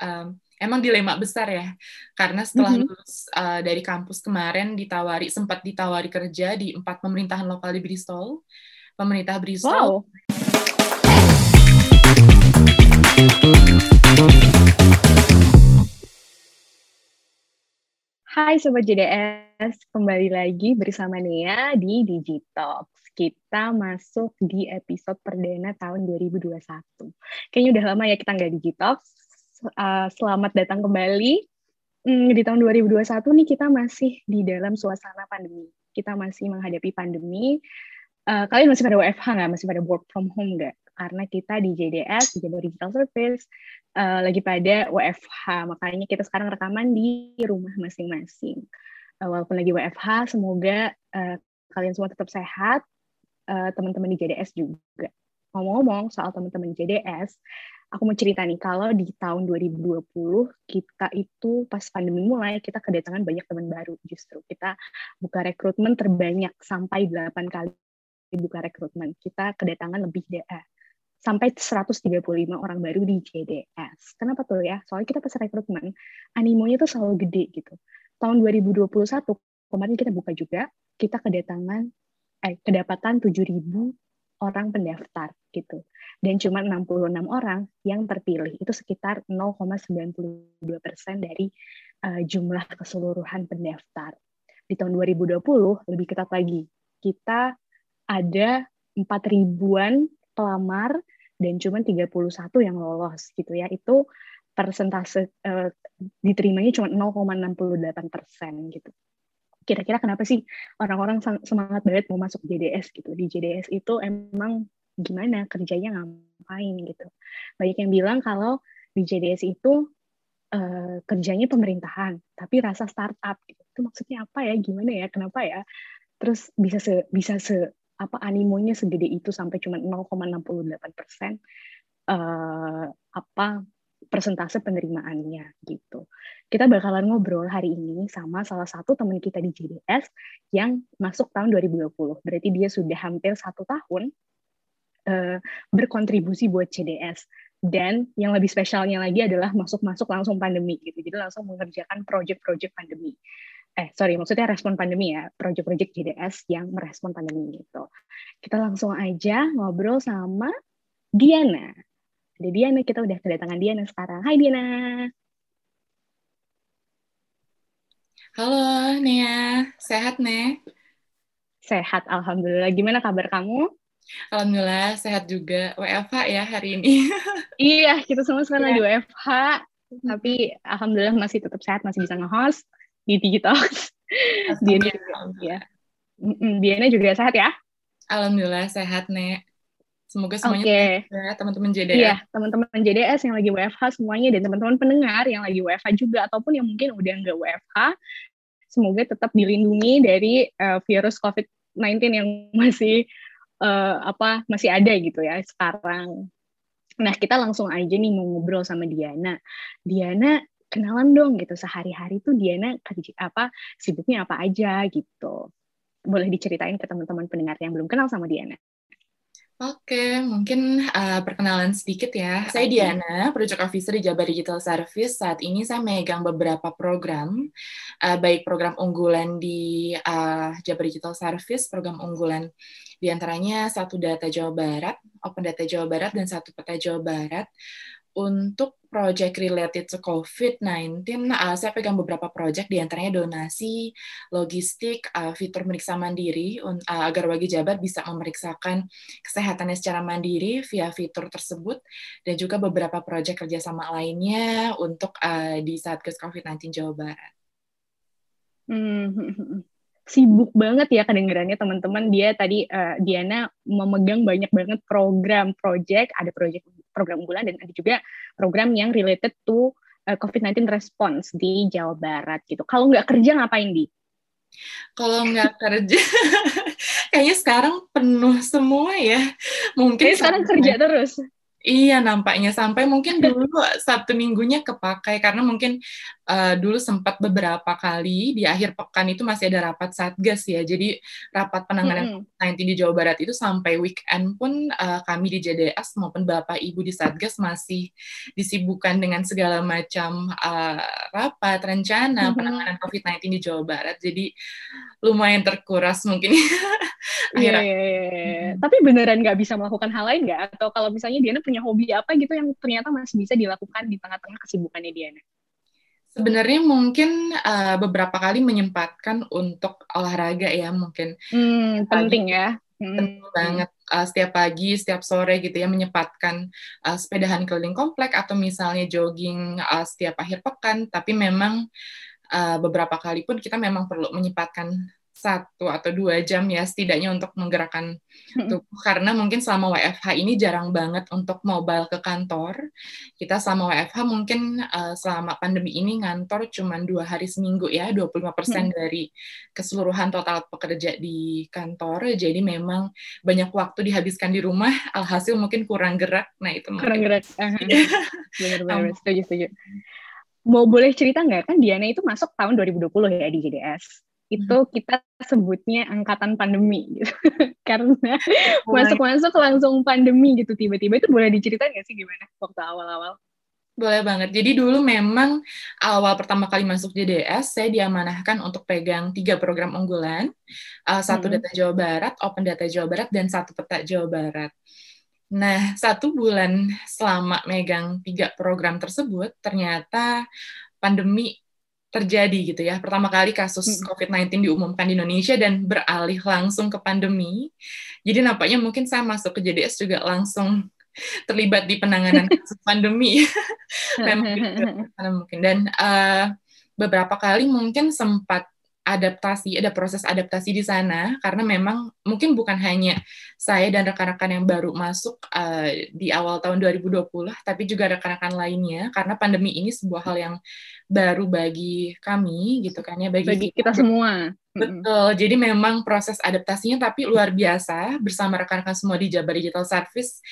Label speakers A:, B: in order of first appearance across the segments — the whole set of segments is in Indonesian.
A: um, emang dilema besar ya karena setelah mm -hmm. lulus uh, dari kampus kemarin ditawari sempat ditawari kerja di empat pemerintahan lokal di Bristol pemerintah Bristol wow.
B: Hai Sobat JDS, kembali lagi bersama Nia di Digitox. Kita masuk di episode perdana tahun 2021. Kayaknya udah lama ya kita nggak Digitox, uh, selamat datang kembali. Hmm, di tahun 2021 nih kita masih di dalam suasana pandemi. Kita masih menghadapi pandemi. Uh, kalian masih pada WFH nggak? Masih pada work from home nggak? Karena kita di JDS, di Jabar Digital Service, uh, lagi pada WFH. Makanya kita sekarang rekaman di rumah masing-masing. Uh, walaupun lagi WFH, semoga uh, kalian semua tetap sehat. Uh, teman-teman di JDS juga. Ngomong-ngomong soal teman-teman JDS, aku mau cerita nih kalau di tahun 2020 kita itu pas pandemi mulai kita kedatangan banyak teman baru justru kita buka rekrutmen terbanyak sampai 8 kali buka rekrutmen kita kedatangan lebih uh, sampai 135 orang baru di JDS. Kenapa tuh ya? Soalnya kita pas rekrutmen animonya tuh selalu gede gitu. Tahun 2021 kemarin kita buka juga kita kedatangan eh kedapatan 7000 orang pendaftar gitu. Dan cuma 66 orang yang terpilih. Itu sekitar 0,92 persen dari uh, jumlah keseluruhan pendaftar. Di tahun 2020 lebih ketat lagi. Kita ada 4 ribuan pelamar dan cuma 31 yang lolos gitu ya. Itu persentase uh, diterimanya cuma 0,68 persen gitu kira-kira kenapa sih orang-orang semangat banget mau masuk JDS gitu. Di JDS itu emang gimana kerjanya ngapain gitu. Banyak yang bilang kalau di JDS itu uh, kerjanya pemerintahan tapi rasa startup gitu. Itu maksudnya apa ya? Gimana ya? Kenapa ya? Terus bisa se bisa se apa animonya segede itu sampai cuma 0,68 persen uh, apa persentase penerimaannya gitu. Kita bakalan ngobrol hari ini sama salah satu teman kita di JDS yang masuk tahun 2020. Berarti dia sudah hampir satu tahun uh, berkontribusi buat JDS. Dan yang lebih spesialnya lagi adalah masuk-masuk langsung pandemi gitu. Jadi langsung mengerjakan project-project pandemi. Eh, sorry, maksudnya respon pandemi ya, project-project JDS yang merespon pandemi gitu. Kita langsung aja ngobrol sama Diana. Ada Diana, kita udah kedatangan Diana sekarang. Hai Diana.
A: Halo Nia, sehat Nih?
B: Sehat, Alhamdulillah. Gimana kabar kamu?
A: Alhamdulillah, sehat juga. WFH ya hari ini.
B: iya, kita semua sekarang lagi iya. WFH. Tapi Alhamdulillah masih tetap sehat, masih bisa nge-host di TikTok. Diana. Ya. Diana juga sehat ya?
A: Alhamdulillah sehat, Nek. Semoga semuanya
B: okay.
A: ya teman-teman JDS.
B: Iya, teman-teman JDS yang lagi WFH semuanya dan teman-teman pendengar yang lagi WFH juga ataupun yang mungkin udah nggak WFH, semoga tetap dilindungi dari uh, virus COVID-19 yang masih uh, apa masih ada gitu ya sekarang. Nah, kita langsung aja nih mau ngobrol sama Diana. Diana kenalan dong gitu sehari-hari tuh Diana kerja apa sibuknya apa aja gitu. Boleh diceritain ke teman-teman pendengar yang belum kenal sama Diana.
A: Oke, mungkin uh, perkenalan sedikit ya. Saya Diana, Project Officer di Jabar Digital Service. Saat ini saya megang beberapa program, uh, baik program unggulan di uh, Jabar Digital Service, program unggulan di antaranya satu data Jawa Barat, Open Data Jawa Barat, dan satu peta Jawa Barat untuk project related to COVID-19, uh, saya pegang beberapa project, di antaranya donasi, logistik, uh, fitur meriksa mandiri, uh, agar wajib jabat bisa memeriksakan kesehatannya secara mandiri via fitur tersebut, dan juga beberapa project kerjasama lainnya untuk uh, di Satgas COVID-19 Jawa Barat.
B: Hmm, hmm, hmm, hmm sibuk banget ya kedengarannya teman-teman. Dia tadi uh, Diana memegang banyak banget program project. Ada project program unggulan dan ada juga program yang related to uh, eh, COVID-19 response di Jawa Barat gitu. Kalau nggak kerja ngapain di?
A: Kalau nggak kerja kayaknya sekarang penuh semua ya.
B: Mungkin sekarang kerja terus
A: Iya, nampaknya sampai mungkin dulu satu minggunya kepakai karena mungkin uh, dulu sempat beberapa kali di akhir pekan itu masih ada rapat satgas ya. Jadi rapat penanganan COVID-19 di Jawa Barat itu sampai weekend pun uh, kami di JDS maupun Bapak Ibu di satgas masih disibukkan dengan segala macam uh, rapat rencana penanganan COVID-19 di Jawa Barat. Jadi lumayan terkuras mungkin.
B: Iya, iya, iya. Tapi beneran nggak bisa melakukan hal lain nggak? Atau kalau misalnya Diana punya hobi apa gitu yang ternyata masih bisa dilakukan di tengah-tengah kesibukannya Diana?
A: Sebenarnya mungkin uh, beberapa kali menyempatkan untuk olahraga ya mungkin.
B: Hmm, penting ya.
A: Hmm. Penting banget uh, setiap pagi, setiap sore gitu ya menyempatkan uh, sepedahan keliling komplek atau misalnya jogging uh, setiap akhir pekan. Tapi memang uh, beberapa kali pun kita memang perlu menyempatkan satu atau dua jam ya setidaknya untuk menggerakkan tubuh. Karena mungkin selama WFH ini jarang banget untuk mobile ke kantor. Kita selama WFH mungkin uh, selama pandemi ini ngantor cuma dua hari seminggu ya 25% hmm. dari keseluruhan total pekerja di kantor. Jadi memang banyak waktu dihabiskan di rumah alhasil mungkin kurang gerak. Nah itu
B: kurang gerak. Benar-benar setuju setuju. Mau boleh cerita nggak? Kan Diana itu masuk tahun 2020 ya di JDS itu hmm. kita sebutnya angkatan pandemi gitu. karena masuk-masuk langsung pandemi gitu tiba-tiba itu boleh diceritain nggak sih gimana waktu awal-awal?
A: Boleh banget. Jadi dulu memang awal pertama kali masuk JDS, saya diamanahkan untuk pegang tiga program unggulan, uh, satu hmm. data Jawa Barat, Open Data Jawa Barat, dan satu peta Jawa Barat. Nah, satu bulan selama megang tiga program tersebut, ternyata pandemi terjadi gitu ya. Pertama kali kasus COVID-19 diumumkan di Indonesia dan beralih langsung ke pandemi. Jadi nampaknya mungkin saya masuk ke JDS juga langsung terlibat di penanganan kasus pandemi. Memang mungkin dan uh, beberapa kali mungkin sempat adaptasi, ada proses adaptasi di sana karena memang mungkin bukan hanya saya dan rekan-rekan yang baru masuk uh, di awal tahun 2020, tapi juga rekan-rekan lainnya karena pandemi ini sebuah hal yang baru bagi kami gitu kan ya
B: bagi, bagi kita, kita semua.
A: Betul. Jadi memang proses adaptasinya tapi luar biasa bersama rekan-rekan semua di Jabar Digital Service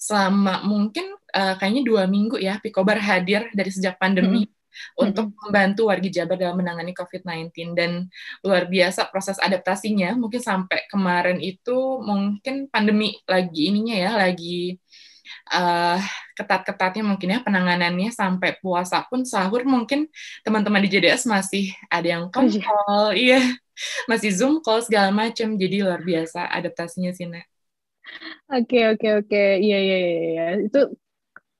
A: selama mungkin uh, kayaknya dua minggu ya Pikobar hadir dari sejak pandemi. -hmm untuk membantu warga Jabar dalam menangani COVID-19 dan luar biasa proses adaptasinya mungkin sampai kemarin itu mungkin pandemi lagi ininya ya lagi uh, ketat-ketatnya mungkin ya penanganannya sampai puasa pun sahur mungkin teman-teman di JDS masih ada yang oh, iya. call iya masih zoom call segala macam jadi luar biasa adaptasinya sih Nek.
B: Oke oke oke iya iya iya, iya. itu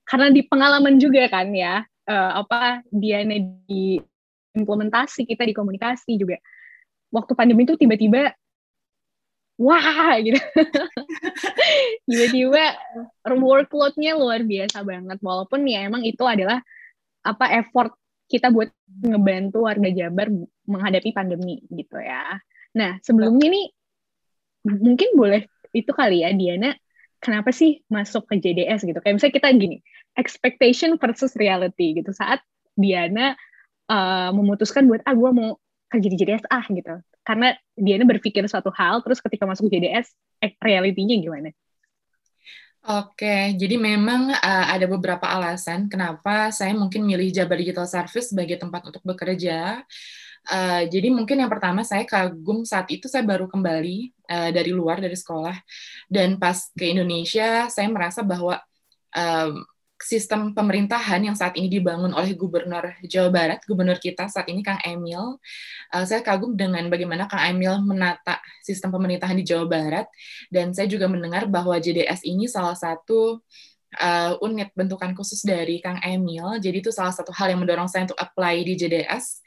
B: karena di pengalaman juga kan ya uh, apa dia di implementasi kita di komunikasi juga waktu pandemi itu tiba-tiba wah gitu. Tiba-tiba workloadnya luar biasa banget. Walaupun ya emang itu adalah apa effort kita buat ngebantu warga Jabar menghadapi pandemi gitu ya. Nah sebelumnya nih mungkin boleh itu kali ya Diana kenapa sih masuk ke JDS gitu? Kayak misalnya kita gini expectation versus reality gitu. Saat Diana uh, memutuskan buat ah gue mau kerja di JDS ah gitu karena Diana berpikir suatu hal terus ketika masuk JDS eh, realitinya gimana?
A: Oke, jadi memang uh, ada beberapa alasan kenapa saya mungkin milih Jabar Digital Service sebagai tempat untuk bekerja. Uh, jadi mungkin yang pertama saya kagum saat itu saya baru kembali uh, dari luar dari sekolah dan pas ke Indonesia saya merasa bahwa um, sistem pemerintahan yang saat ini dibangun oleh Gubernur Jawa Barat, Gubernur kita saat ini Kang Emil. Uh, saya kagum dengan bagaimana Kang Emil menata sistem pemerintahan di Jawa Barat, dan saya juga mendengar bahwa JDS ini salah satu uh, unit bentukan khusus dari Kang Emil. Jadi itu salah satu hal yang mendorong saya untuk apply di JDS.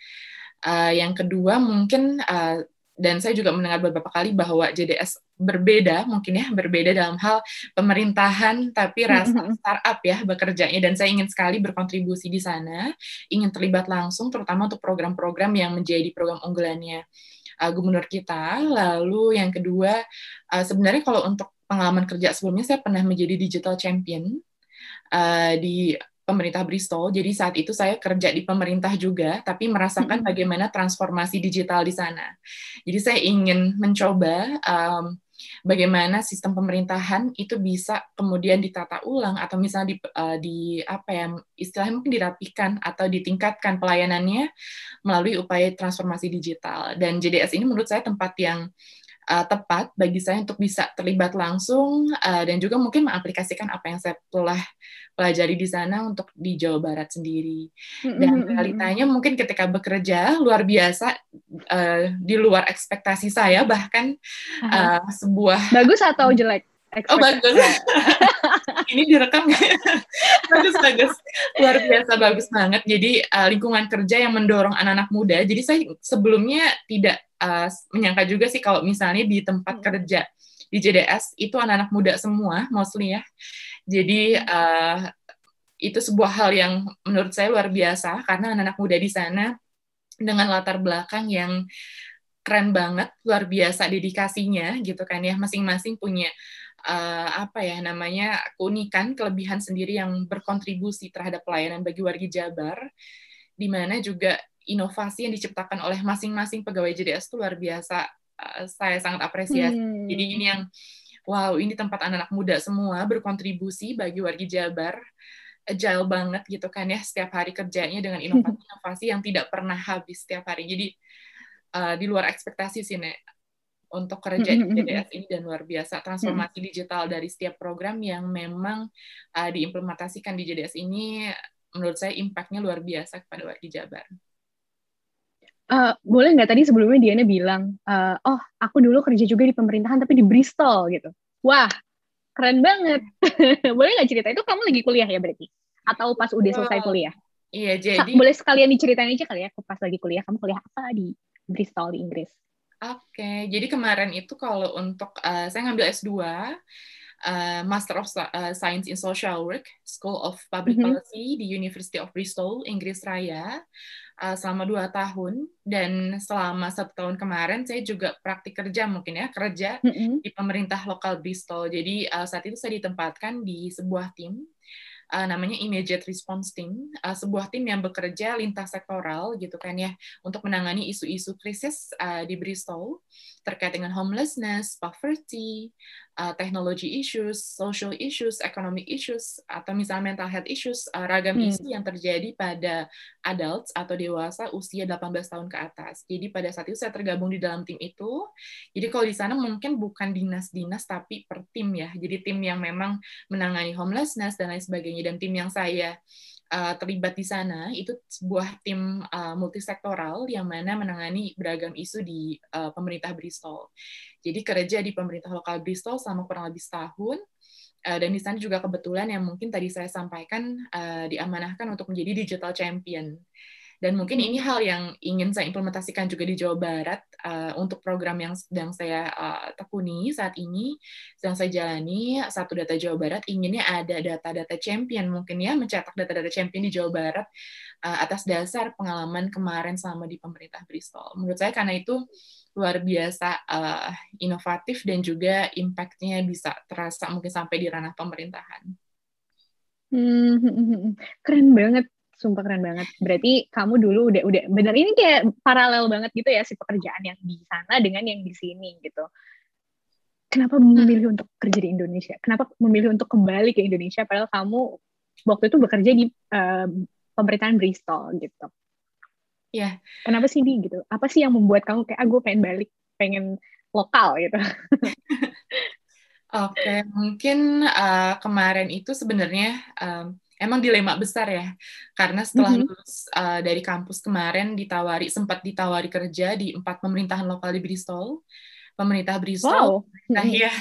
A: Uh, yang kedua mungkin uh, dan saya juga mendengar beberapa kali bahwa JDS berbeda mungkin ya berbeda dalam hal pemerintahan tapi rasa startup ya bekerjanya. Dan saya ingin sekali berkontribusi di sana ingin terlibat langsung terutama untuk program-program yang menjadi program unggulannya uh, gubernur kita. Lalu yang kedua uh, sebenarnya kalau untuk pengalaman kerja sebelumnya saya pernah menjadi digital champion uh, di pemerintah Bristol. Jadi saat itu saya kerja di pemerintah juga, tapi merasakan bagaimana transformasi digital di sana. Jadi saya ingin mencoba um, bagaimana sistem pemerintahan itu bisa kemudian ditata ulang atau misalnya di, uh, di apa ya istilahnya mungkin dirapikan atau ditingkatkan pelayanannya melalui upaya transformasi digital dan JDS ini menurut saya tempat yang uh, tepat bagi saya untuk bisa terlibat langsung uh, dan juga mungkin mengaplikasikan apa yang saya telah pelajari di sana untuk di Jawa Barat sendiri. Dan realitanya mungkin ketika bekerja luar biasa uh, di luar ekspektasi saya bahkan uh, sebuah
B: bagus atau jelek?
A: Oh bagus. Ini direkam bagus bagus. Luar biasa bagus banget. Jadi uh, lingkungan kerja yang mendorong anak-anak muda. Jadi saya sebelumnya tidak uh, menyangka juga sih kalau misalnya di tempat hmm. kerja di JDS itu anak-anak muda semua mostly ya. Jadi uh, itu sebuah hal yang menurut saya luar biasa karena anak-anak muda di sana dengan latar belakang yang keren banget, luar biasa dedikasinya gitu kan ya. Masing-masing punya uh, apa ya namanya keunikan, kelebihan sendiri yang berkontribusi terhadap pelayanan bagi warga Jabar, di mana juga inovasi yang diciptakan oleh masing-masing pegawai JDS itu luar biasa. Uh, saya sangat apresiasi. Hmm. Jadi ini yang wow, ini tempat anak-anak muda semua berkontribusi bagi warga Jabar agile banget gitu kan ya setiap hari kerjanya dengan inovasi-inovasi yang tidak pernah habis setiap hari. Jadi uh, di luar ekspektasi sih Nek untuk kerja di JDS ini dan luar biasa transformasi digital dari setiap program yang memang uh, diimplementasikan di JDS ini menurut saya impact-nya luar biasa kepada warga Jabar.
B: Uh, boleh nggak tadi sebelumnya Diana bilang, uh, oh aku dulu kerja juga di pemerintahan tapi di Bristol gitu. Wah, keren banget. boleh nggak cerita itu kamu lagi kuliah ya berarti? Atau pas udah selesai kuliah?
A: Iya, jadi...
B: Boleh sekalian diceritain aja kali ya, pas lagi kuliah, kamu kuliah apa di Bristol di Inggris?
A: Oke, okay. jadi kemarin itu kalau untuk uh, saya ngambil S2 uh, Master of uh, Science in Social Work, School of Public mm -hmm. Policy di University of Bristol, Inggris Raya, uh, selama dua tahun dan selama satu tahun kemarin saya juga praktik kerja mungkin ya kerja mm -hmm. di pemerintah lokal Bristol. Jadi uh, saat itu saya ditempatkan di sebuah tim uh, namanya Immediate Response Team, uh, sebuah tim yang bekerja lintas sektoral gitu kan ya untuk menangani isu-isu krisis uh, di Bristol terkait dengan homelessness, poverty, uh, technology issues, social issues, economic issues, atau misalnya mental health issues, uh, ragam hmm. isu yang terjadi pada adults atau dewasa usia 18 tahun ke atas. Jadi pada saat itu saya tergabung di dalam tim itu. Jadi kalau di sana mungkin bukan dinas-dinas tapi per tim ya. Jadi tim yang memang menangani homelessness dan lain sebagainya dan tim yang saya uh, terlibat di sana itu sebuah tim uh, multisektoral yang mana menangani beragam isu di uh, pemerintah Bristol. Jadi kerja di pemerintah lokal Bristol selama kurang lebih setahun. Dan di sana juga kebetulan yang mungkin tadi saya sampaikan uh, diamanahkan untuk menjadi digital champion. Dan mungkin ini hal yang ingin saya implementasikan juga di Jawa Barat uh, untuk program yang sedang saya uh, tekuni saat ini, sedang saya jalani. Satu data Jawa Barat inginnya ada data-data champion mungkin ya, mencetak data-data champion di Jawa Barat uh, atas dasar pengalaman kemarin selama di pemerintah Bristol. Menurut saya karena itu luar biasa uh, inovatif dan juga impact-nya bisa terasa mungkin sampai di ranah pemerintahan.
B: Hmm, hmm, hmm, hmm. keren banget Sumpah keren banget. Berarti kamu dulu udah udah bener ini kayak paralel banget gitu ya si pekerjaan yang di sana dengan yang di sini gitu. Kenapa memilih untuk kerja di Indonesia? Kenapa memilih untuk kembali ke Indonesia padahal kamu waktu itu bekerja di uh, pemerintahan Bristol gitu.
A: Ya. Yeah.
B: Kenapa sih di gitu? Apa sih yang membuat kamu kayak ah gue pengen balik, pengen lokal gitu?
A: Oke, okay, mungkin uh, kemarin itu sebenarnya um, emang dilema besar ya karena setelah mm -hmm. lulus uh, dari kampus kemarin ditawari sempat ditawari kerja di empat pemerintahan lokal di Bristol pemerintah Bristol wow. nah ya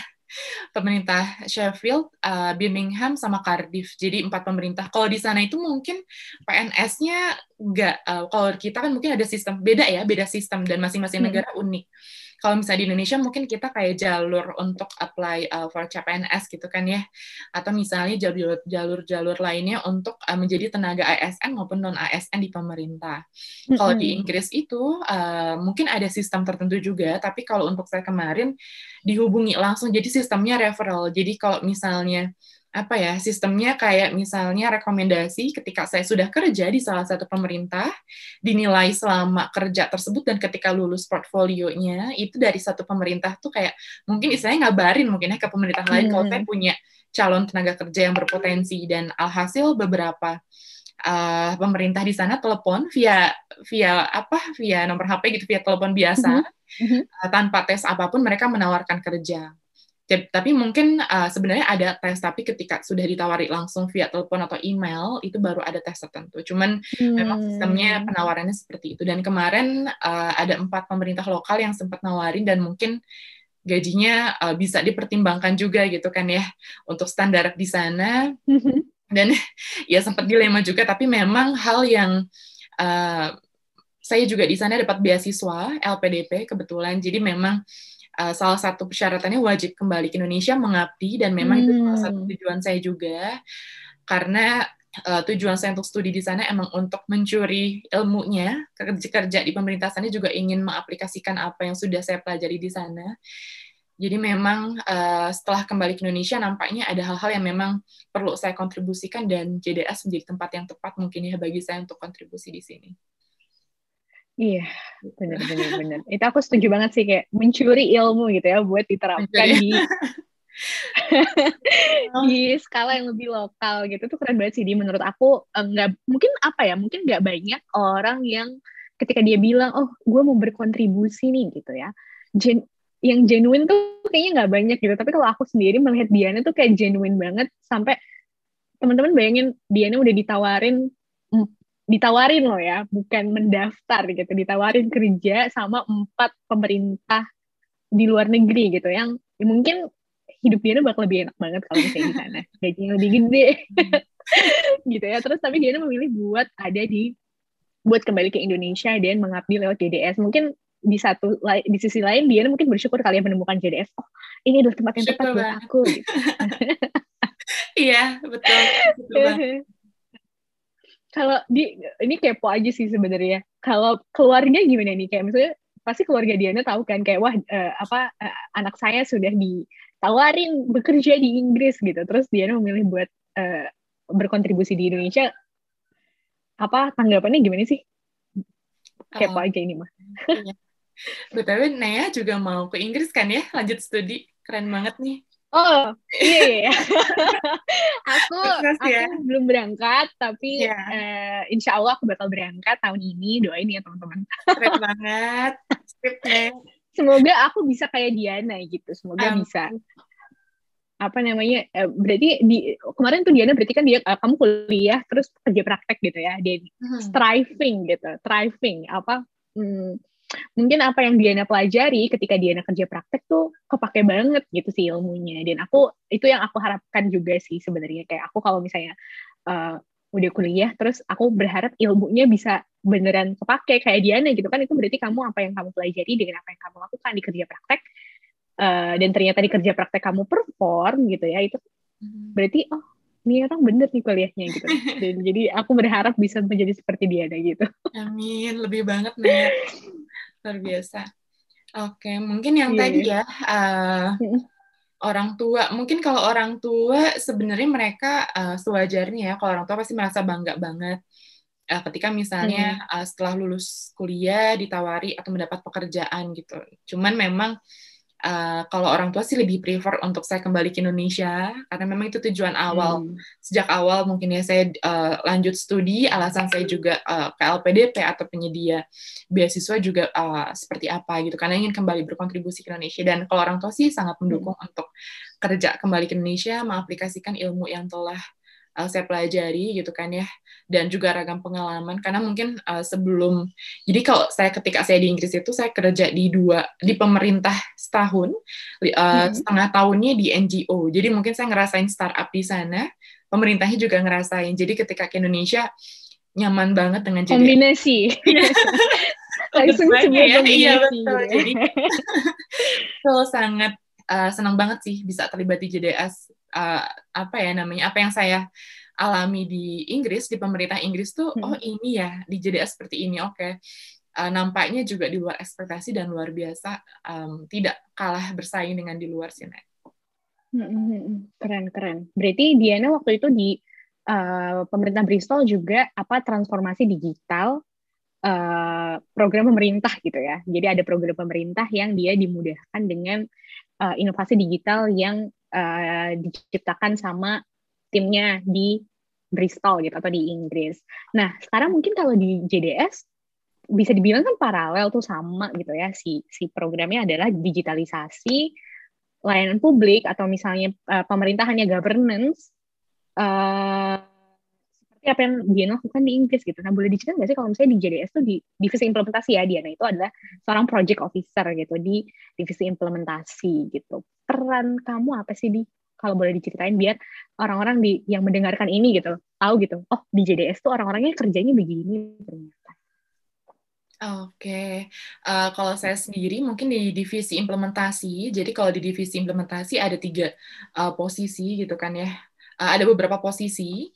A: pemerintah Sheffield, uh, Birmingham, sama Cardiff. Jadi empat pemerintah. Kalau di sana itu mungkin PNS-nya nggak. Uh, kalau kita kan mungkin ada sistem beda ya, beda sistem dan masing-masing hmm. negara unik kalau misalnya di Indonesia mungkin kita kayak jalur untuk apply uh, for CPNS gitu kan ya atau misalnya jalur jalur-jalur lainnya untuk uh, menjadi tenaga ASN maupun non ASN di pemerintah. Mm-hmm. Kalau di Inggris itu uh, mungkin ada sistem tertentu juga, tapi kalau untuk saya kemarin dihubungi langsung jadi sistemnya referral. Jadi kalau misalnya apa ya sistemnya kayak misalnya rekomendasi ketika saya sudah kerja di salah satu pemerintah dinilai selama kerja tersebut dan ketika lulus portfolionya itu dari satu pemerintah tuh kayak mungkin istilahnya ngabarin mungkin ya ke pemerintah lain hmm. kalau saya punya calon tenaga kerja yang berpotensi dan alhasil beberapa uh, pemerintah di sana telepon via via apa via nomor HP gitu via telepon biasa mm -hmm. uh, tanpa tes apa pun mereka menawarkan kerja tapi mungkin uh, sebenarnya ada tes tapi ketika sudah ditawari langsung via telepon atau email itu baru ada tes tertentu cuman hmm. memang sistemnya penawarannya seperti itu dan kemarin uh, ada empat pemerintah lokal yang sempat nawarin dan mungkin gajinya uh, bisa dipertimbangkan juga gitu kan ya untuk standar di sana hmm. dan ya sempat dilema juga tapi memang hal yang uh, saya juga di sana dapat beasiswa LPDP kebetulan jadi memang uh, salah satu persyaratannya wajib kembali ke Indonesia mengabdi dan memang hmm. itu salah satu hmm. tujuan saya juga karena uh, tujuan saya untuk studi di sana emang untuk mencuri ilmunya kerja kerja di pemerintah sana juga ingin mengaplikasikan apa yang sudah saya pelajari di sana jadi memang uh, setelah kembali ke Indonesia nampaknya ada hal-hal yang memang perlu saya kontribusikan dan JDS menjadi tempat yang tepat mungkin ya bagi saya untuk kontribusi di sini.
B: Iya, benar benar benar. Itu aku setuju banget sih kayak mencuri ilmu gitu ya buat diterapkan di di skala yang lebih lokal gitu. Tuh keren banget sih di. Menurut aku enggak mungkin apa ya mungkin nggak banyak orang yang ketika dia bilang oh gue mau berkontribusi nih gitu ya. Gen yang genuine tuh kayaknya nggak banyak gitu. Tapi kalau aku sendiri melihat Diana tuh kayak genuine banget sampai teman-teman bayangin Diana udah ditawarin ditawarin loh ya, bukan mendaftar gitu, ditawarin kerja sama empat pemerintah di luar negeri gitu. Yang ya mungkin hidup dia bakal lebih enak banget kalau misalnya di sana. Gajinya lebih gede. Gitu ya. Terus tapi dia memilih buat ada di buat kembali ke Indonesia dan mengabdi lewat JDS mungkin di satu di sisi lain dia mungkin bersyukur kalian menemukan JDS oh ini adalah tempat yang tepat buat aku gitu.
A: iya betul, betul
B: kalau di ini kepo aja sih sebenarnya. Kalau keluarga gimana nih? Kayak misalnya pasti keluarga Diana tahu kan kayak wah uh, apa uh, anak saya sudah ditawarin bekerja di Inggris gitu. Terus Diana memilih buat uh, berkontribusi di Indonesia. Apa tanggapannya gimana sih? Kepo oh, aja ini mah. Iya.
A: Btw Naya juga mau ke Inggris kan ya lanjut studi. Keren banget nih.
B: Oh, iya. iya. aku aku ya. belum berangkat, tapi yeah. Iya. uh, insya Allah aku bakal berangkat tahun ini. Doain ya teman-teman.
A: Keren banget.
B: Semoga aku bisa kayak Diana gitu. Semoga um. bisa. Apa namanya? Uh, berarti di kemarin tuh Diana berarti kan dia uh, kamu kuliah terus kerja praktek gitu ya. Dia hmm. striving gitu, striving apa? Hmm, mungkin apa yang Diana pelajari ketika Diana kerja praktek tuh kepake banget gitu sih ilmunya. Dan aku itu yang aku harapkan juga sih sebenarnya. Kayak aku kalau misalnya uh, udah kuliah terus aku berharap ilmunya bisa beneran kepake kayak Diana gitu kan. Itu berarti kamu apa yang kamu pelajari dengan apa yang kamu lakukan di kerja praktek uh, dan ternyata di kerja praktek kamu perform gitu ya itu hmm. berarti oh ini orang bener nih kuliahnya gitu. Dan jadi aku berharap bisa menjadi seperti Diana gitu.
A: Amin. Lebih banget nih luar biasa. Oke, mungkin yang yeah. tadi ya uh, orang tua. Mungkin kalau orang tua sebenarnya mereka uh, sewajarnya ya. Kalau orang tua pasti merasa bangga banget uh, ketika misalnya uh, setelah lulus kuliah ditawari atau mendapat pekerjaan gitu. Cuman memang Uh, kalau orang tua sih lebih prefer untuk saya kembali ke Indonesia karena memang itu tujuan awal hmm. sejak awal mungkin ya saya uh, lanjut studi alasan saya juga uh, ke LPDP atau penyedia beasiswa juga uh, seperti apa gitu karena ingin kembali berkontribusi ke Indonesia dan kalau orang tua sih sangat mendukung hmm. untuk kerja kembali ke Indonesia mengaplikasikan ilmu yang telah uh, saya pelajari gitu kan ya dan juga ragam pengalaman. Karena mungkin uh, sebelum jadi kalau saya ketika saya di Inggris itu saya kerja di dua di pemerintah setahun uh, hmm. setengah tahunnya di NGO jadi mungkin saya ngerasain startup di sana pemerintahnya juga ngerasain. Jadi ketika ke Indonesia nyaman banget dengan
B: jadi kombinasi.
A: Langsung ya, iya betul. gitu. jadi so sangat uh, senang banget sih bisa terlibat di JDS uh, apa ya namanya apa yang saya alami di Inggris di pemerintah Inggris tuh hmm. oh ini ya di JDS seperti ini oke okay. uh, nampaknya juga di luar ekspektasi dan luar biasa um, tidak kalah bersaing dengan di luar sini
B: Keren keren. Berarti Diana waktu itu di uh, pemerintah Bristol juga apa transformasi digital uh, program pemerintah gitu ya. Jadi ada program pemerintah yang dia dimudahkan dengan uh, inovasi digital yang uh, diciptakan sama timnya di Bristol gitu atau di Inggris. Nah sekarang mungkin kalau di JDS bisa dibilang kan paralel tuh sama gitu ya si si programnya adalah digitalisasi layanan publik atau misalnya uh, pemerintahannya governance uh, seperti apa yang dia lakukan di Inggris gitu. Nah boleh diceritain nggak sih kalau misalnya di JDS tuh di divisi implementasi ya Diana itu adalah seorang project officer gitu di divisi implementasi gitu. Peran kamu apa sih di kalau boleh diceritain biar orang-orang di yang mendengarkan ini gitu tahu gitu. Oh di JDS tuh orang-orangnya kerjanya begini ternyata.
A: Oke, uh, kalau saya sendiri mungkin di divisi implementasi. Jadi kalau di divisi implementasi ada tiga uh, posisi gitu kan ya. Uh, ada beberapa posisi,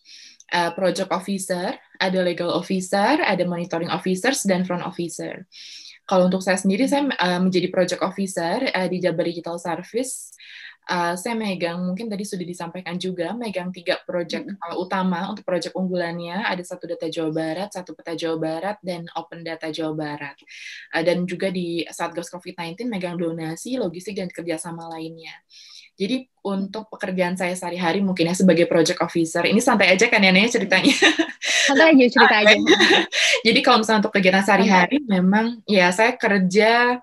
A: uh, project officer, ada legal officer, ada monitoring officers dan front officer. Kalau untuk saya sendiri, saya uh, menjadi project officer uh, di Jabar Digital Service uh, saya megang mungkin tadi sudah disampaikan juga megang tiga proyek uh, utama untuk proyek unggulannya ada satu data Jawa Barat, satu peta Jawa Barat dan Open Data Jawa Barat uh, dan juga di Satgas COVID-19 megang donasi, logistik dan kerjasama lainnya. Jadi untuk pekerjaan saya sehari-hari mungkin ya sebagai project officer, ini santai aja kan ya Naya ceritanya.
B: Santai aja cerita aja.
A: Jadi kalau misalnya untuk kegiatan sehari-hari memang ya saya kerja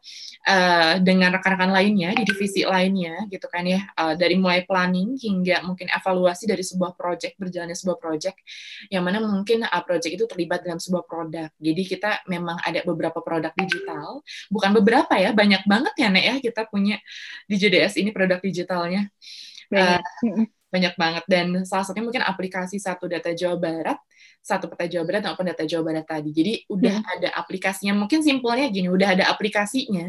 A: uh, dengan rekan-rekan lainnya di divisi lainnya gitu kan ya. Uh, dari mulai planning hingga mungkin evaluasi dari sebuah project berjalannya sebuah project yang mana mungkin uh, project itu terlibat dalam sebuah produk. Jadi kita memang ada beberapa produk digital. Bukan beberapa ya banyak banget ya Nek ya kita punya di JDS ini produk digitalnya uh, banyak banget dan salah satunya mungkin aplikasi satu data Jawa Barat satu peta Jawa Barat maupun data Jawa Barat tadi. Jadi udah hmm. ada aplikasinya. Mungkin simpelnya gini, udah ada aplikasinya.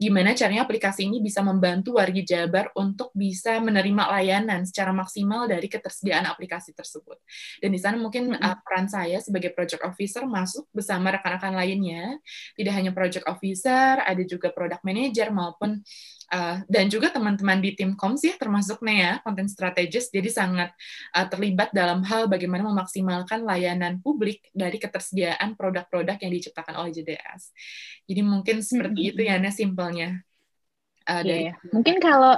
A: Gimana caranya aplikasi ini bisa membantu warga Jabar untuk bisa menerima layanan secara maksimal dari ketersediaan aplikasi tersebut. Dan di sana mungkin hmm. uh, peran saya sebagai project officer masuk bersama rekan-rekan lainnya. Tidak hanya project officer, ada juga product manager maupun uh, dan juga teman-teman di tim koms ya termasuk Nea konten strategis jadi sangat uh, terlibat dalam hal bagaimana memaksimalkan layanan publik dari ketersediaan produk-produk yang diciptakan oleh JDS. Jadi mungkin seperti hmm. itu ya Nea simpelnya.
B: Uh, yeah, dari mungkin kalau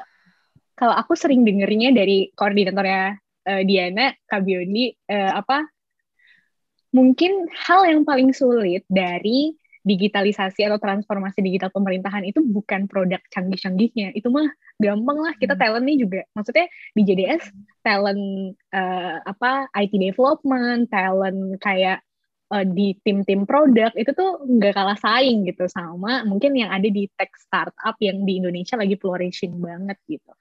B: kalau aku sering dengernya dari koordinatornya uh, Diana Kabioni uh, apa mungkin hal yang paling sulit dari digitalisasi atau transformasi digital pemerintahan itu bukan produk canggih-canggihnya. Itu mah gampang lah kita hmm. talent nih juga. Maksudnya di JDS talent uh, apa IT development talent kayak uh, di tim-tim produk itu tuh nggak kalah saing gitu. Sama mungkin yang ada di tech startup yang di Indonesia lagi flourishing banget gitu.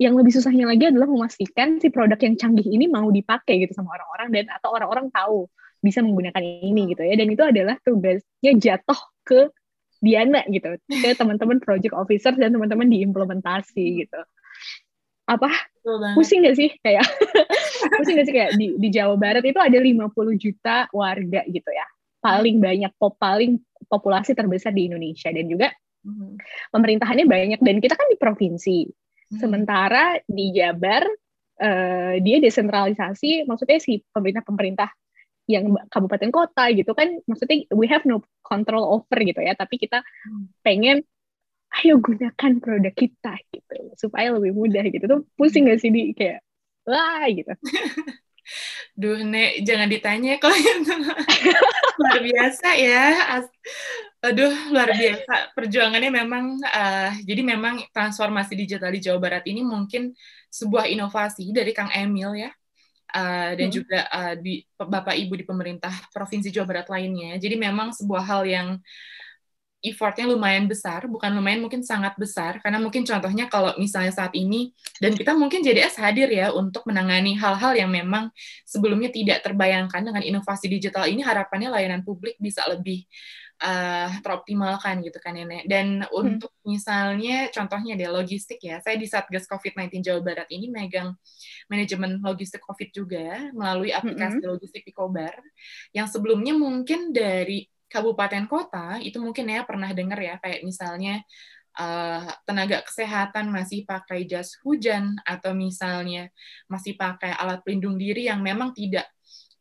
B: Yang lebih susahnya lagi adalah memastikan si produk yang canggih ini mau dipakai gitu sama orang-orang dan atau orang-orang tahu bisa menggunakan ini gitu ya. Dan itu adalah tugasnya jatuh ke Diana gitu. Ke teman-teman project officer dan teman-teman di implementasi gitu. Apa? Pusing gak sih? Kayak pusing gak sih? Kayak di, di Jawa Barat itu ada 50 juta warga gitu ya. Paling banyak pop paling populasi terbesar di Indonesia. Dan juga hmm. pemerintahannya banyak. Dan kita kan di provinsi. Hmm. sementara di Jabar uh, dia desentralisasi. Maksudnya si pemerintah pemerintah yang kabupaten kota gitu kan maksudnya we have no control over gitu ya tapi kita pengen ayo gunakan produk kita gitu supaya lebih mudah gitu. Tuh pusing gak sih di? Kayak wah gitu.
A: Duh, Nek, jangan ditanya kok luar biasa ya. Aduh, luar biasa. Perjuangannya memang, uh, jadi memang transformasi digital di Jawa Barat ini mungkin sebuah inovasi dari Kang Emil ya uh, dan hmm. juga uh, di Bapak Ibu di pemerintah Provinsi Jawa Barat lainnya. Jadi memang sebuah hal yang effortnya lumayan besar, bukan lumayan mungkin sangat besar, karena mungkin contohnya kalau misalnya saat ini, dan kita mungkin JDS hadir ya untuk menangani hal-hal yang memang sebelumnya tidak terbayangkan dengan inovasi digital ini, harapannya layanan publik bisa lebih uh, teroptimalkan gitu kan ya Nek. Dan hmm. untuk misalnya contohnya deh logistik ya, saya di Satgas COVID-19 Jawa Barat ini megang manajemen logistik COVID juga melalui aplikasi hmm. logistik Picobar yang sebelumnya mungkin dari kabupaten kota itu mungkin ya pernah dengar ya kayak misalnya uh, tenaga kesehatan masih pakai jas hujan atau misalnya masih pakai alat pelindung diri yang memang tidak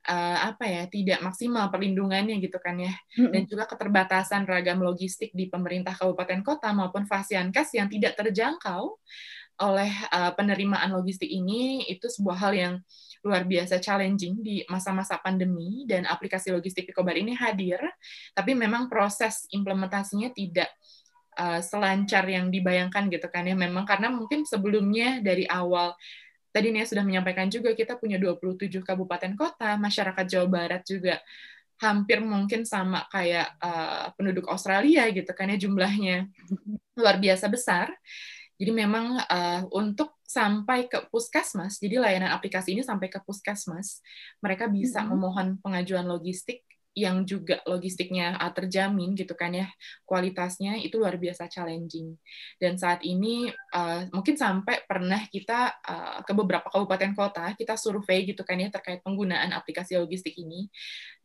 A: uh, apa ya tidak maksimal perlindungannya gitu kan ya. Dan juga keterbatasan ragam logistik di pemerintah kabupaten kota maupun fasiankes yang tidak terjangkau oleh uh, penerimaan logistik ini itu sebuah hal yang luar biasa challenging di masa-masa pandemi. Dan aplikasi logistik Picobar ini hadir tapi memang proses implementasinya tidak uh, selancar yang dibayangkan gitu kan ya. Memang karena mungkin sebelumnya dari awal tadi Nia sudah menyampaikan juga kita punya 27 kabupaten kota, masyarakat Jawa Barat juga hampir mungkin sama kayak uh, penduduk Australia gitu kan ya jumlahnya luar biasa besar. Jadi memang uh, untuk sampai ke puskesmas, jadi layanan aplikasi ini sampai ke puskesmas, mereka bisa mm -hmm. memohon pengajuan logistik yang juga logistiknya uh, terjamin gitu kan ya kualitasnya itu luar biasa challenging. Dan saat ini uh, mungkin sampai pernah kita uh, ke beberapa kabupaten kota kita survei gitu kan ya terkait penggunaan aplikasi logistik ini.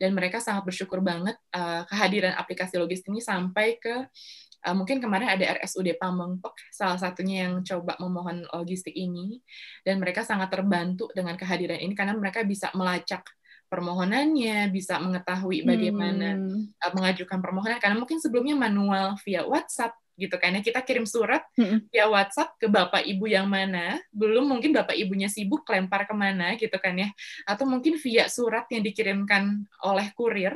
A: Dan mereka sangat bersyukur banget uh, kehadiran aplikasi logistik ini sampai ke uh, mungkin kemarin ada RSUD Pamengpek salah satunya yang coba memohon logistik ini. Dan mereka sangat terbantu dengan kehadiran ini karena mereka bisa melacak permohonannya, bisa mengetahui bagaimana hmm. Uh, mengajukan permohonan. Karena mungkin sebelumnya manual via WhatsApp gitu kan ya. Kita kirim surat hmm. via WhatsApp ke bapak ibu yang mana. Belum mungkin bapak ibunya sibuk lempar ke mana gitu kan ya. Atau mungkin via surat yang dikirimkan oleh kurir.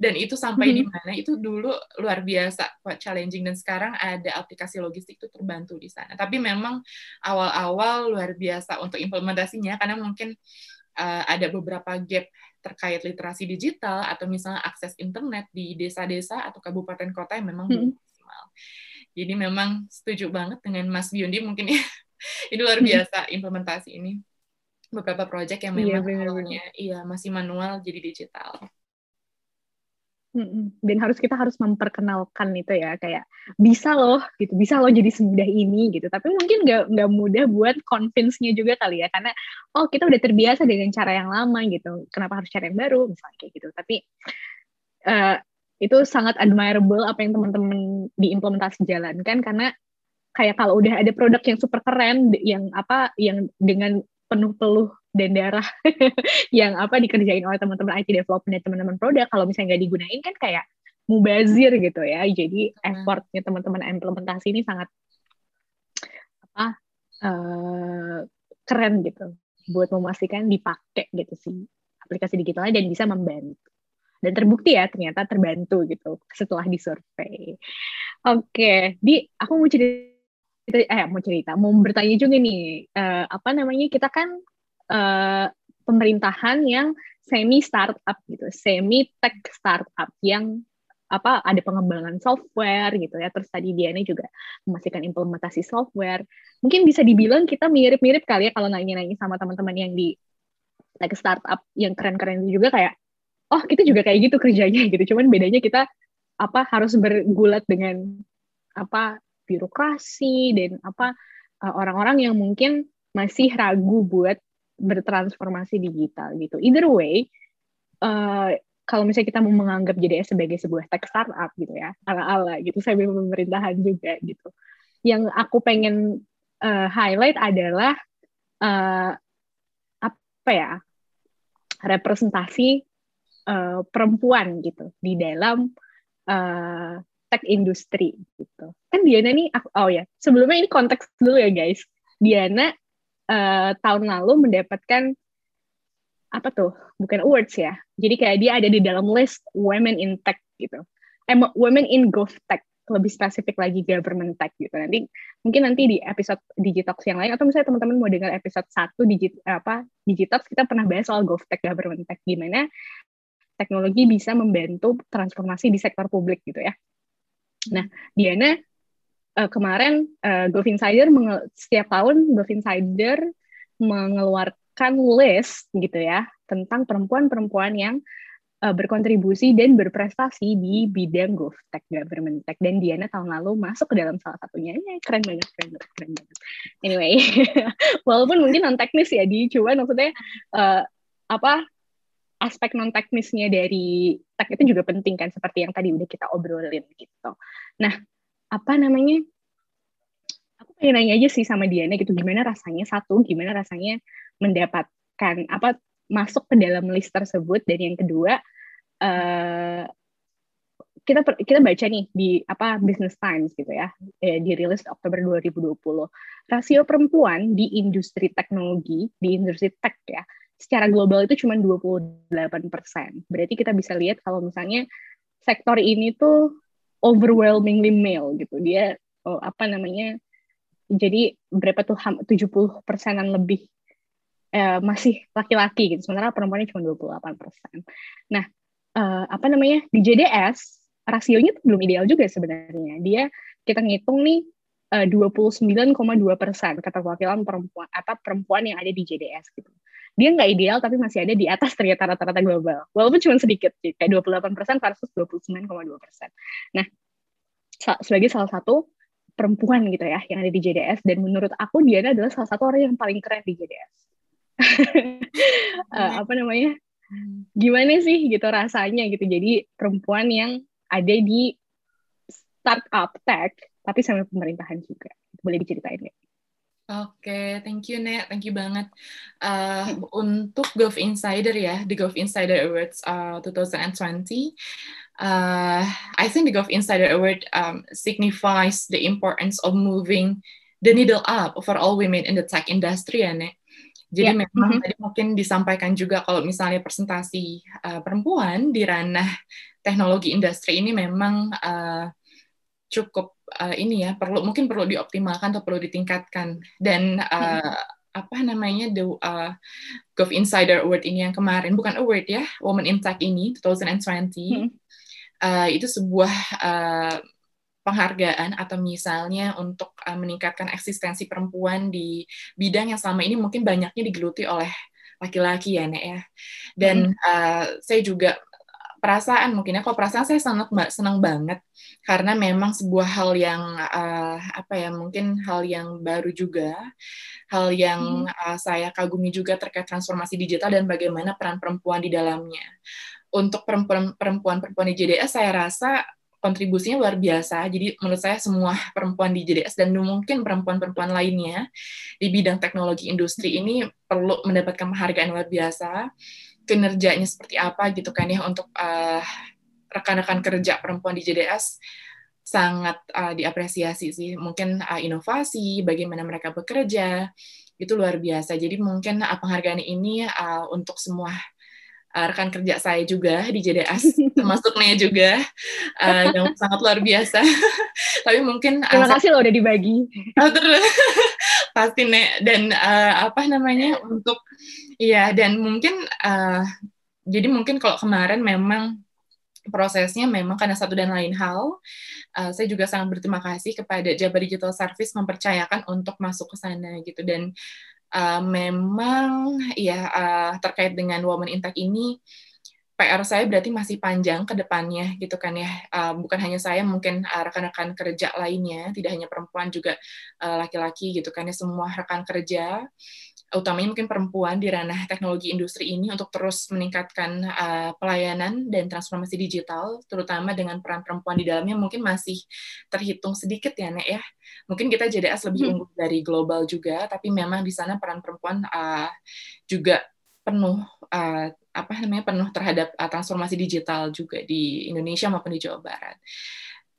A: Dan itu sampai hmm. di mana itu dulu luar biasa buat challenging. Dan sekarang ada aplikasi logistik itu terbantu di sana. Tapi memang awal-awal luar biasa untuk implementasinya. Karena mungkin uh, ada beberapa gap terkait literasi digital atau misalnya akses internet di desa-desa atau kabupaten kota yang memang belum hmm. maksimal. Jadi memang setuju banget dengan Mas Biondi mungkin ya ini luar biasa implementasi ini beberapa proyek yang iya, memang iya, awalnya iya masih manual jadi digital.
B: Dan harus kita harus memperkenalkan itu ya kayak bisa loh gitu, bisa loh jadi semudah ini gitu. Tapi mungkin nggak nggak mudah buat convince-nya juga kali ya karena oh kita udah terbiasa dengan cara yang lama gitu. Kenapa harus cara yang baru misalnya kayak gitu. Tapi uh, itu sangat admirable apa yang teman-teman diimplementasi jalankan karena kayak kalau udah ada produk yang super keren yang apa yang dengan penuh peluh dan darah yang apa dikerjain oleh teman-teman IT development dan teman-teman produk kalau misalnya nggak digunain kan kayak mubazir gitu ya jadi effortnya teman-teman implementasi ini sangat apa uh, keren gitu buat memastikan dipakai gitu sih aplikasi digitalnya dan bisa membantu dan terbukti ya ternyata terbantu gitu setelah disurvey. Oke, okay. di aku mau cerita eh mau cerita mau bertanya juga nih uh, apa namanya kita kan uh, pemerintahan yang semi startup gitu, semi tech startup yang apa ada pengembangan software gitu ya. Terus tadi Diana juga memastikan implementasi software. Mungkin bisa dibilang kita mirip-mirip kali ya kalau nanya-nanya sama teman-teman yang di tech startup yang keren-keren juga kayak oh kita juga kayak gitu kerjanya gitu. Cuman bedanya kita apa harus bergulat dengan apa birokrasi dan apa eh, orang-orang yang mungkin masih ragu buat bertransformasi digital gitu. Either way, uh, kalau misalnya kita mau menganggap jadi sebagai sebuah tech startup gitu ya, ala-ala gitu, saya pemerintahan juga gitu. Yang aku pengen uh, highlight adalah uh, apa ya representasi uh, perempuan gitu di dalam uh, tech industry gitu. Kan Diana nih, oh ya sebelumnya ini konteks dulu ya guys. Diana uh, tahun lalu mendapatkan apa tuh bukan awards ya jadi kayak dia ada di dalam list women in tech gitu eh, women in growth tech lebih spesifik lagi government tech gitu nanti mungkin nanti di episode Digitox yang lain atau misalnya teman-teman mau dengar episode satu digit apa Digitox kita pernah bahas soal growth tech government tech gimana teknologi bisa membantu transformasi di sektor publik gitu ya nah Diana uh, kemarin uh, Golf Insider setiap tahun Golf Insider mengeluarkan list gitu ya tentang perempuan-perempuan yang uh, berkontribusi dan berprestasi di bidang golf tech government tech. Dan Diana tahun lalu masuk ke dalam salah satunya. Ya, keren banget keren banget keren banget. Anyway walaupun mungkin non teknis ya di. Cuman maksudnya uh, apa aspek non teknisnya dari tech itu juga penting kan seperti yang tadi udah kita obrolin gitu. Nah apa namanya? Pengen nanya aja sih sama Diana gitu gimana rasanya satu gimana rasanya mendapatkan apa masuk ke dalam list tersebut. Dan yang kedua uh, kita kita baca nih di apa Business Times gitu ya eh, dirilis Oktober 2020 rasio perempuan di industri teknologi di industri tech ya secara global itu cuma 28 persen. Berarti kita bisa lihat kalau misalnya sektor ini tuh overwhelmingly male gitu. Dia oh, apa namanya jadi berapa tuh 70 persenan lebih eh, masih laki-laki gitu. Sementara perempuannya cuma 28 persen. Nah eh, apa namanya di JDS rasionya tuh belum ideal juga sebenarnya. Dia kita ngitung nih eh, 29,2 persen keterwakilan perempuan atau perempuan yang ada di JDS gitu dia nggak ideal tapi masih ada di atas ternyata rata-rata global walaupun cuma sedikit sih kayak 28 persen versus 29,2 persen nah sebagai salah satu perempuan gitu ya yang ada di JDS dan menurut aku Diana adalah salah satu orang yang paling keren di JDS. uh, eh, apa namanya? Gimana sih gitu rasanya gitu jadi perempuan yang ada di startup tech tapi sama pemerintahan juga. Boleh diceritain nggak?
A: Oke, okay, thank you Nek, thank you banget. Uh, untuk Gov Insider ya, di Gov Insider Awards uh, 2020, uh, I think the Gov Insider Award um, signifies the importance of moving the needle up for all women in the tech industry ya, Nek. Jadi yeah. memang mm -hmm. tadi mungkin disampaikan juga kalau misalnya presentasi uh, perempuan di ranah teknologi industri ini memang uh, cukup uh, ini ya perlu mungkin perlu dioptimalkan atau perlu ditingkatkan dan uh, hmm. apa namanya the uh, Gov Insider Award ini yang kemarin bukan award ya Women Tech ini 2020 hmm uh, itu sebuah uh, penghargaan atau misalnya untuk uh, meningkatkan eksistensi perempuan di bidang yang selama ini mungkin banyaknya digeluti oleh laki-laki ya Nek ya. Dan hmm. uh, saya juga perasaan mungkin ya kalau perasaan saya sangat senang banget karena memang sebuah hal yang uh, apa ya mungkin hal yang baru juga hal yang hmm. uh, saya kagumi juga terkait transformasi digital dan bagaimana peran perempuan di dalamnya untuk perempuan-perempuan di JDS saya rasa kontribusinya luar biasa. Jadi menurut saya semua perempuan di JDS dan mungkin perempuan-perempuan lainnya di bidang teknologi industri ini perlu mendapatkan penghargaan luar biasa. Kinerjanya seperti apa gitu kan ya untuk uh, rekan-rekan kerja perempuan di JDS sangat uh, diapresiasi sih. Mungkin uh, inovasi, bagaimana mereka bekerja itu luar biasa. Jadi mungkin uh, penghargaan ini uh, untuk semua uh, rekan kerja saya juga di JDS, termasuk Nea juga, uh, yang sangat luar biasa. Tapi mungkin
B: uh, terima kasih loh udah dibagi. Oh,
A: terus pasti Nea dan uh, apa namanya untuk ya dan mungkin uh, jadi mungkin kalau kemarin memang prosesnya memang karena satu dan lain hal, uh, saya juga sangat berterima kasih kepada Jabar Digital Service mempercayakan untuk masuk ke sana gitu dan uh, memang ya uh, terkait dengan woman in tech ini PR saya berarti masih panjang ke depannya gitu kan ya. Uh, bukan hanya saya, mungkin uh, rekan-rekan kerja lainnya, tidak hanya perempuan juga laki-laki uh, gitu kan ya. Semua rekan kerja utamanya mungkin perempuan di ranah teknologi industri ini untuk terus meningkatkan uh, pelayanan dan transformasi digital, terutama dengan peran perempuan di dalamnya mungkin masih terhitung sedikit ya, Nek ya. Mungkin kita JDS lebih hmm. unggul dari global juga, tapi memang di sana peran perempuan uh, juga penuh uh, apa namanya penuh terhadap uh, transformasi digital juga di Indonesia maupun di Jawa Barat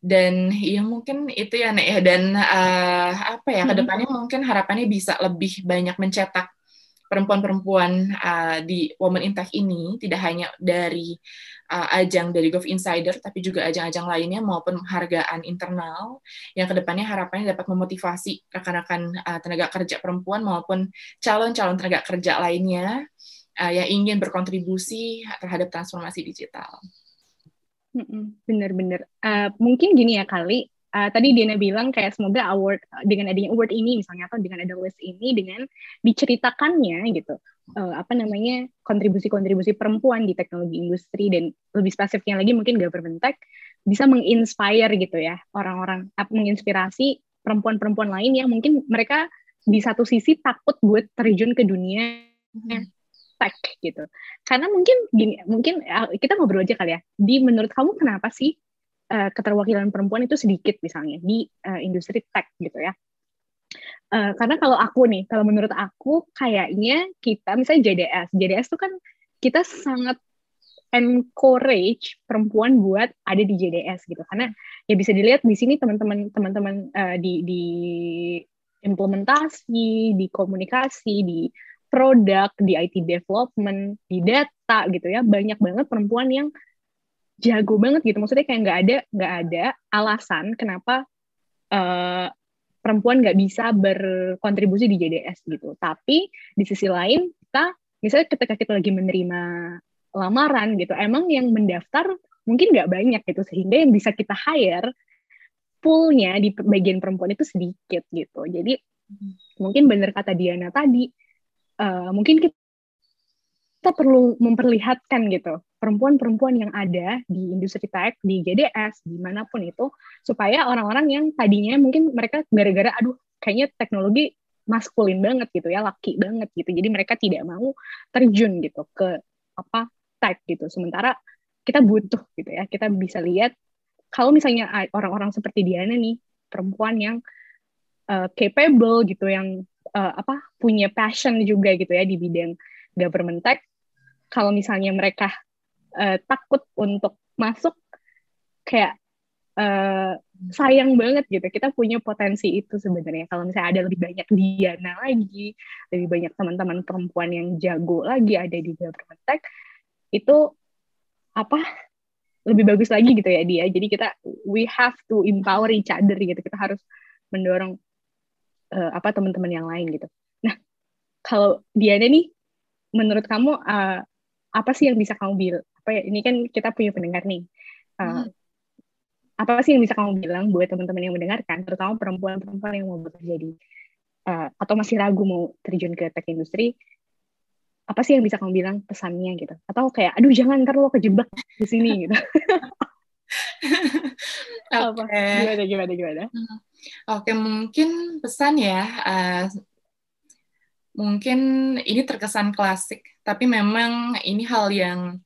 A: dan ya mungkin itu ya Nek ya dan uh, apa ya ke depannya hmm. mungkin harapannya bisa lebih banyak mencetak perempuan-perempuan uh, di Women in Tech ini tidak hanya dari uh, ajang dari Gov Insider tapi juga ajang-ajang lainnya maupun penghargaan internal yang ke depannya harapannya dapat memotivasi rekan-rekan uh, tenaga kerja perempuan maupun calon-calon tenaga kerja lainnya uh, yang ingin berkontribusi terhadap transformasi digital.
B: Bener-bener. Uh, mungkin gini ya kali, uh, tadi Diana bilang kayak semoga award dengan adanya award ini misalnya atau dengan ada list ini dengan diceritakannya gitu. Uh, apa namanya kontribusi-kontribusi perempuan di teknologi industri dan lebih spesifiknya lagi mungkin government tech bisa menginspire gitu ya orang-orang menginspirasi perempuan-perempuan lain yang mungkin mereka di satu sisi takut buat terjun ke dunia. Hmm tech gitu. Karena mungkin gini, mungkin ya, kita ngobrol aja kali ya. Di menurut kamu kenapa sih uh, keterwakilan perempuan itu sedikit misalnya di uh, industri tech gitu ya? uh, karena kalau aku nih kalau menurut aku kayaknya kita misalnya JDS JDS tuh kan kita sangat encourage perempuan buat ada di JDS gitu karena ya bisa dilihat di sini teman-teman teman-teman uh, di di implementasi di komunikasi di produk di IT development di data gitu ya. Banyak banget perempuan yang jago banget gitu. Maksudnya kayak nggak ada nggak ada alasan kenapa uh, perempuan nggak bisa berkontribusi di JDS gitu. Tapi di sisi lain kita misalnya ketika kita lagi menerima lamaran gitu emang yang mendaftar mungkin nggak banyak gitu. Sehingga yang bisa kita hire poolnya di bagian perempuan itu sedikit gitu. Jadi mungkin benar kata Diana tadi uh, mungkin kita kita perlu memperlihatkan gitu perempuan-perempuan yang ada di industri tech, di GDS, di mana pun itu, supaya orang-orang yang tadinya mungkin mereka gara-gara, aduh, kayaknya teknologi maskulin banget gitu ya, laki banget gitu, jadi mereka tidak mau terjun gitu ke apa tech gitu. Sementara kita butuh gitu ya, kita bisa lihat kalau misalnya orang-orang seperti Diana nih, perempuan yang uh, capable gitu, yang uh, apa punya passion juga gitu ya di bidang government tech, kalau misalnya mereka uh, takut untuk masuk kayak uh, sayang banget gitu. Kita punya potensi itu sebenarnya. Kalau misalnya ada lebih banyak Diana lagi lebih banyak teman-teman perempuan yang jago lagi ada di government tech itu apa lebih bagus lagi gitu ya dia. Jadi kita we have to empower each other gitu. Kita harus mendorong uh, apa teman-teman yang lain gitu. Nah kalau Diana nih menurut kamu uh, apa sih yang bisa kamu bilang apa ya ini kan kita punya pendengar nih. Uh, hmm. apa sih yang bisa kamu bilang buat teman-teman yang mendengarkan terutama perempuan-perempuan yang mau bekerja di uh, atau masih ragu mau terjun ke tech industri apa sih yang bisa kamu bilang pesannya gitu? Atau kayak aduh jangan ntar lo kejebak di sini gitu.
A: Apa? Gimana gimana gimana? Hmm. Oke mungkin pesan ya uh, mungkin ini terkesan klasik tapi memang ini hal yang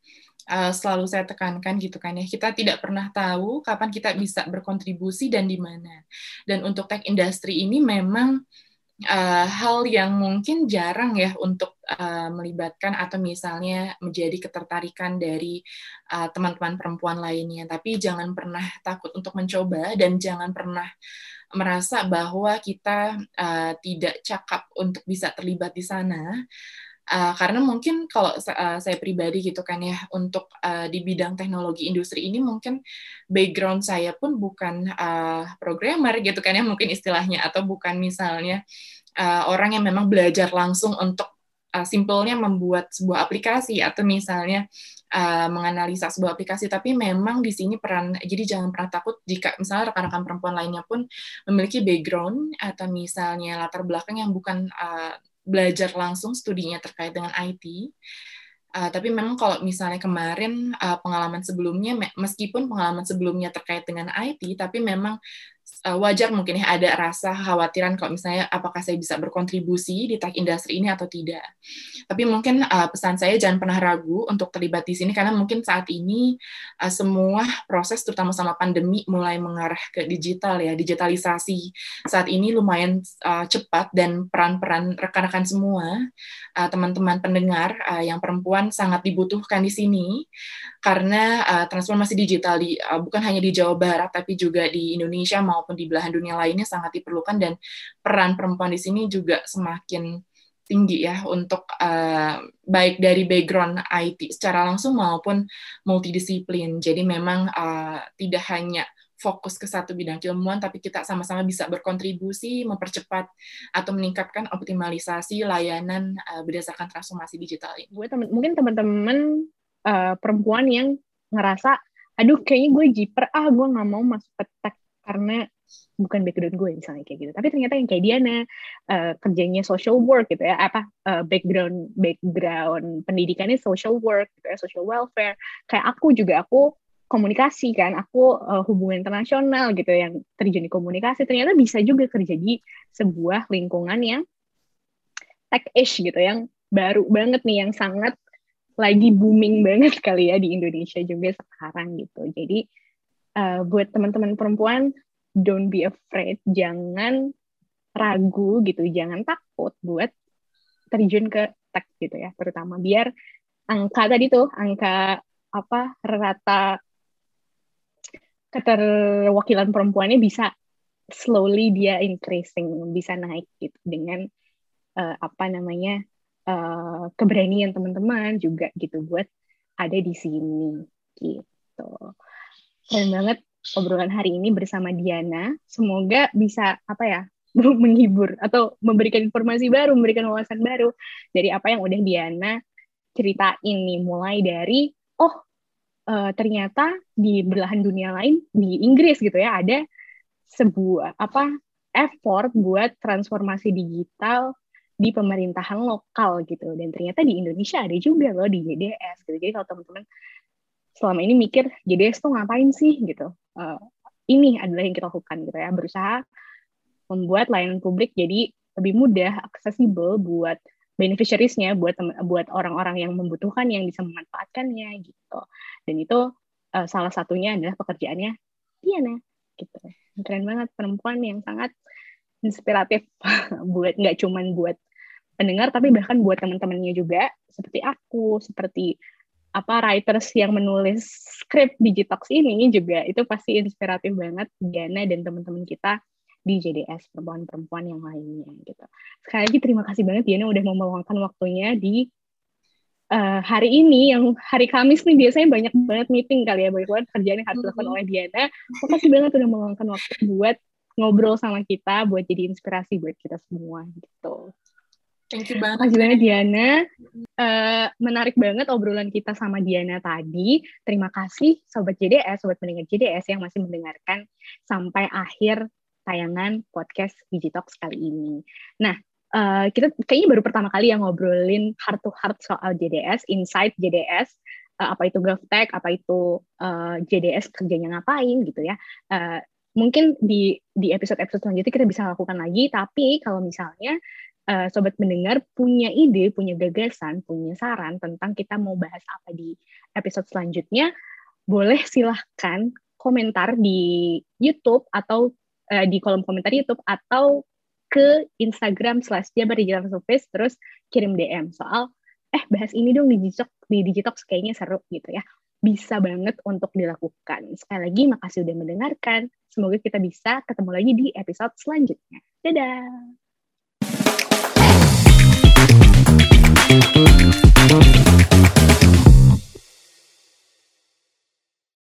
A: uh, selalu saya tekankan gitu kan ya. Kita tidak pernah tahu kapan kita bisa berkontribusi dan di mana. Dan untuk tech industry ini memang uh, hal yang mungkin jarang ya untuk uh, melibatkan atau misalnya menjadi ketertarikan dari teman-teman uh, perempuan lainnya. Tapi jangan pernah takut untuk mencoba dan jangan pernah merasa bahwa kita uh, tidak cakap untuk bisa terlibat di sana Uh, karena mungkin kalau uh, saya pribadi gitu kan ya untuk uh, di bidang teknologi industri ini mungkin background saya pun bukan uh, programmer gitu kan ya mungkin istilahnya atau bukan misalnya uh, orang yang memang belajar langsung untuk uh, simpelnya membuat sebuah aplikasi atau misalnya uh, menganalisa sebuah aplikasi tapi memang di sini peran jadi jangan pernah takut jika misalnya rekan-rekan perempuan lainnya pun memiliki background atau misalnya latar belakang yang bukan uh, belajar langsung studinya terkait dengan IT. Uh, tapi memang kalau misalnya kemarin uh, pengalaman sebelumnya, meskipun pengalaman sebelumnya terkait dengan IT, tapi memang uh, wajar mungkin ya ada rasa khawatiran kalau misalnya apakah saya bisa berkontribusi di tech industry ini atau tidak. Tapi mungkin uh, pesan saya jangan pernah ragu untuk terlibat di sini karena mungkin saat ini uh, semua proses terutama sama pandemi mulai mengarah ke digital ya, digitalisasi saat ini lumayan uh, cepat dan peran-peran rekan-rekan semua uh, teman-teman pendengar uh, yang perempuan sangat dibutuhkan di sini karena uh, transformasi digital di uh, bukan hanya di Jawa Barat tapi juga di Indonesia maupun di belahan dunia lainnya sangat diperlukan dan peran perempuan di sini juga semakin tinggi ya untuk uh, baik dari background IT secara langsung maupun multidisiplin. Jadi memang uh, tidak hanya fokus ke satu bidang keilmuan, tapi kita sama-sama bisa berkontribusi, mempercepat atau meningkatkan optimalisasi layanan uh, berdasarkan transformasi digital ini.
B: Gue temen, mungkin teman-teman uh, perempuan yang ngerasa aduh kayaknya gue jiper ah gue nggak mau masuk tech karena bukan background gue misalnya kayak gitu. Tapi ternyata yang kayak Diana uh, kerjanya social work gitu ya apa uh, background background pendidikannya social work gitu ya social welfare. Kayak aku juga aku komunikasi kan aku uh, hubungan internasional gitu yang terjun di komunikasi ternyata bisa juga kerja di sebuah lingkungan yang tech-ish gitu yang baru banget nih yang sangat lagi booming banget kali ya di Indonesia juga sekarang gitu. Jadi uh, buat teman-teman perempuan, don't be afraid, jangan ragu gitu, jangan takut buat terjun ke tech gitu ya, terutama. Biar angka tadi tuh, angka apa rata keterwakilan perempuannya bisa slowly dia increasing, bisa naik gitu dengan uh, apa namanya uh, keberanian teman-teman juga gitu buat ada di sini gitu. Keren banget obrolan hari ini bersama Diana. Semoga bisa apa ya menghibur atau memberikan informasi baru, memberikan wawasan baru dari apa yang udah Diana ceritain nih. Mulai dari oh uh, ternyata di belahan dunia lain di Inggris gitu ya ada sebuah apa effort buat transformasi digital di pemerintahan lokal gitu. Dan ternyata di Indonesia ada juga loh di JDS gitu. Jadi kalau teman-teman selama ini mikir JDS tuh ngapain sih gitu? Uh, ini adalah yang kita lakukan gitu ya. Berusaha membuat layanan publik jadi lebih mudah aksesibel buat beneficiariesnya buat buat orang-orang yang membutuhkan yang bisa memanfaatkannya gitu. Dan itu uh, salah satunya adalah pekerjaannya Diana gitu. Keren banget perempuan yang sangat inspiratif buat nggak cuman buat pendengar tapi bahkan buat teman-temannya juga seperti aku seperti apa writers yang menulis skrip Digitox ini juga itu pasti inspiratif banget Diana dan teman-teman kita di JDS perempuan-perempuan yang lainnya gitu. Sekali lagi terima kasih banget Diana udah mau meluangkan waktunya di uh, hari ini yang hari Kamis nih biasanya banyak banget meeting kali ya banyak banget kerjaan yang harus dilakukan oleh Diana. Makasih banget udah meluangkan waktu buat ngobrol sama kita, buat jadi inspirasi buat kita semua gitu.
A: Thank you banget.
B: Makasih banget Diana. Uh, menarik banget obrolan kita sama Diana tadi. Terima kasih Sobat JDS, Sobat pendengar JDS yang masih mendengarkan sampai akhir tayangan podcast Digitox kali ini. Nah, uh, kita kayaknya baru pertama kali yang ngobrolin heart to heart soal JDS, insight JDS, uh, eh, apa itu GovTech, apa itu uh, JDS kerjanya ngapain gitu ya. Uh, mungkin di di episode-episode selanjutnya kita bisa lakukan lagi, tapi kalau misalnya uh, sobat mendengar punya ide, punya gagasan, punya saran tentang kita mau bahas apa di episode selanjutnya, boleh silahkan komentar di YouTube atau uh, di kolom komentar YouTube atau ke Instagram slash Jabar Digital Service terus kirim DM soal eh bahas ini dong di Digitox, di Digitox kayaknya seru gitu ya. Bisa banget untuk dilakukan. Sekali lagi makasih udah mendengarkan. Semoga kita bisa ketemu lagi di episode selanjutnya. Dadah! Thank you.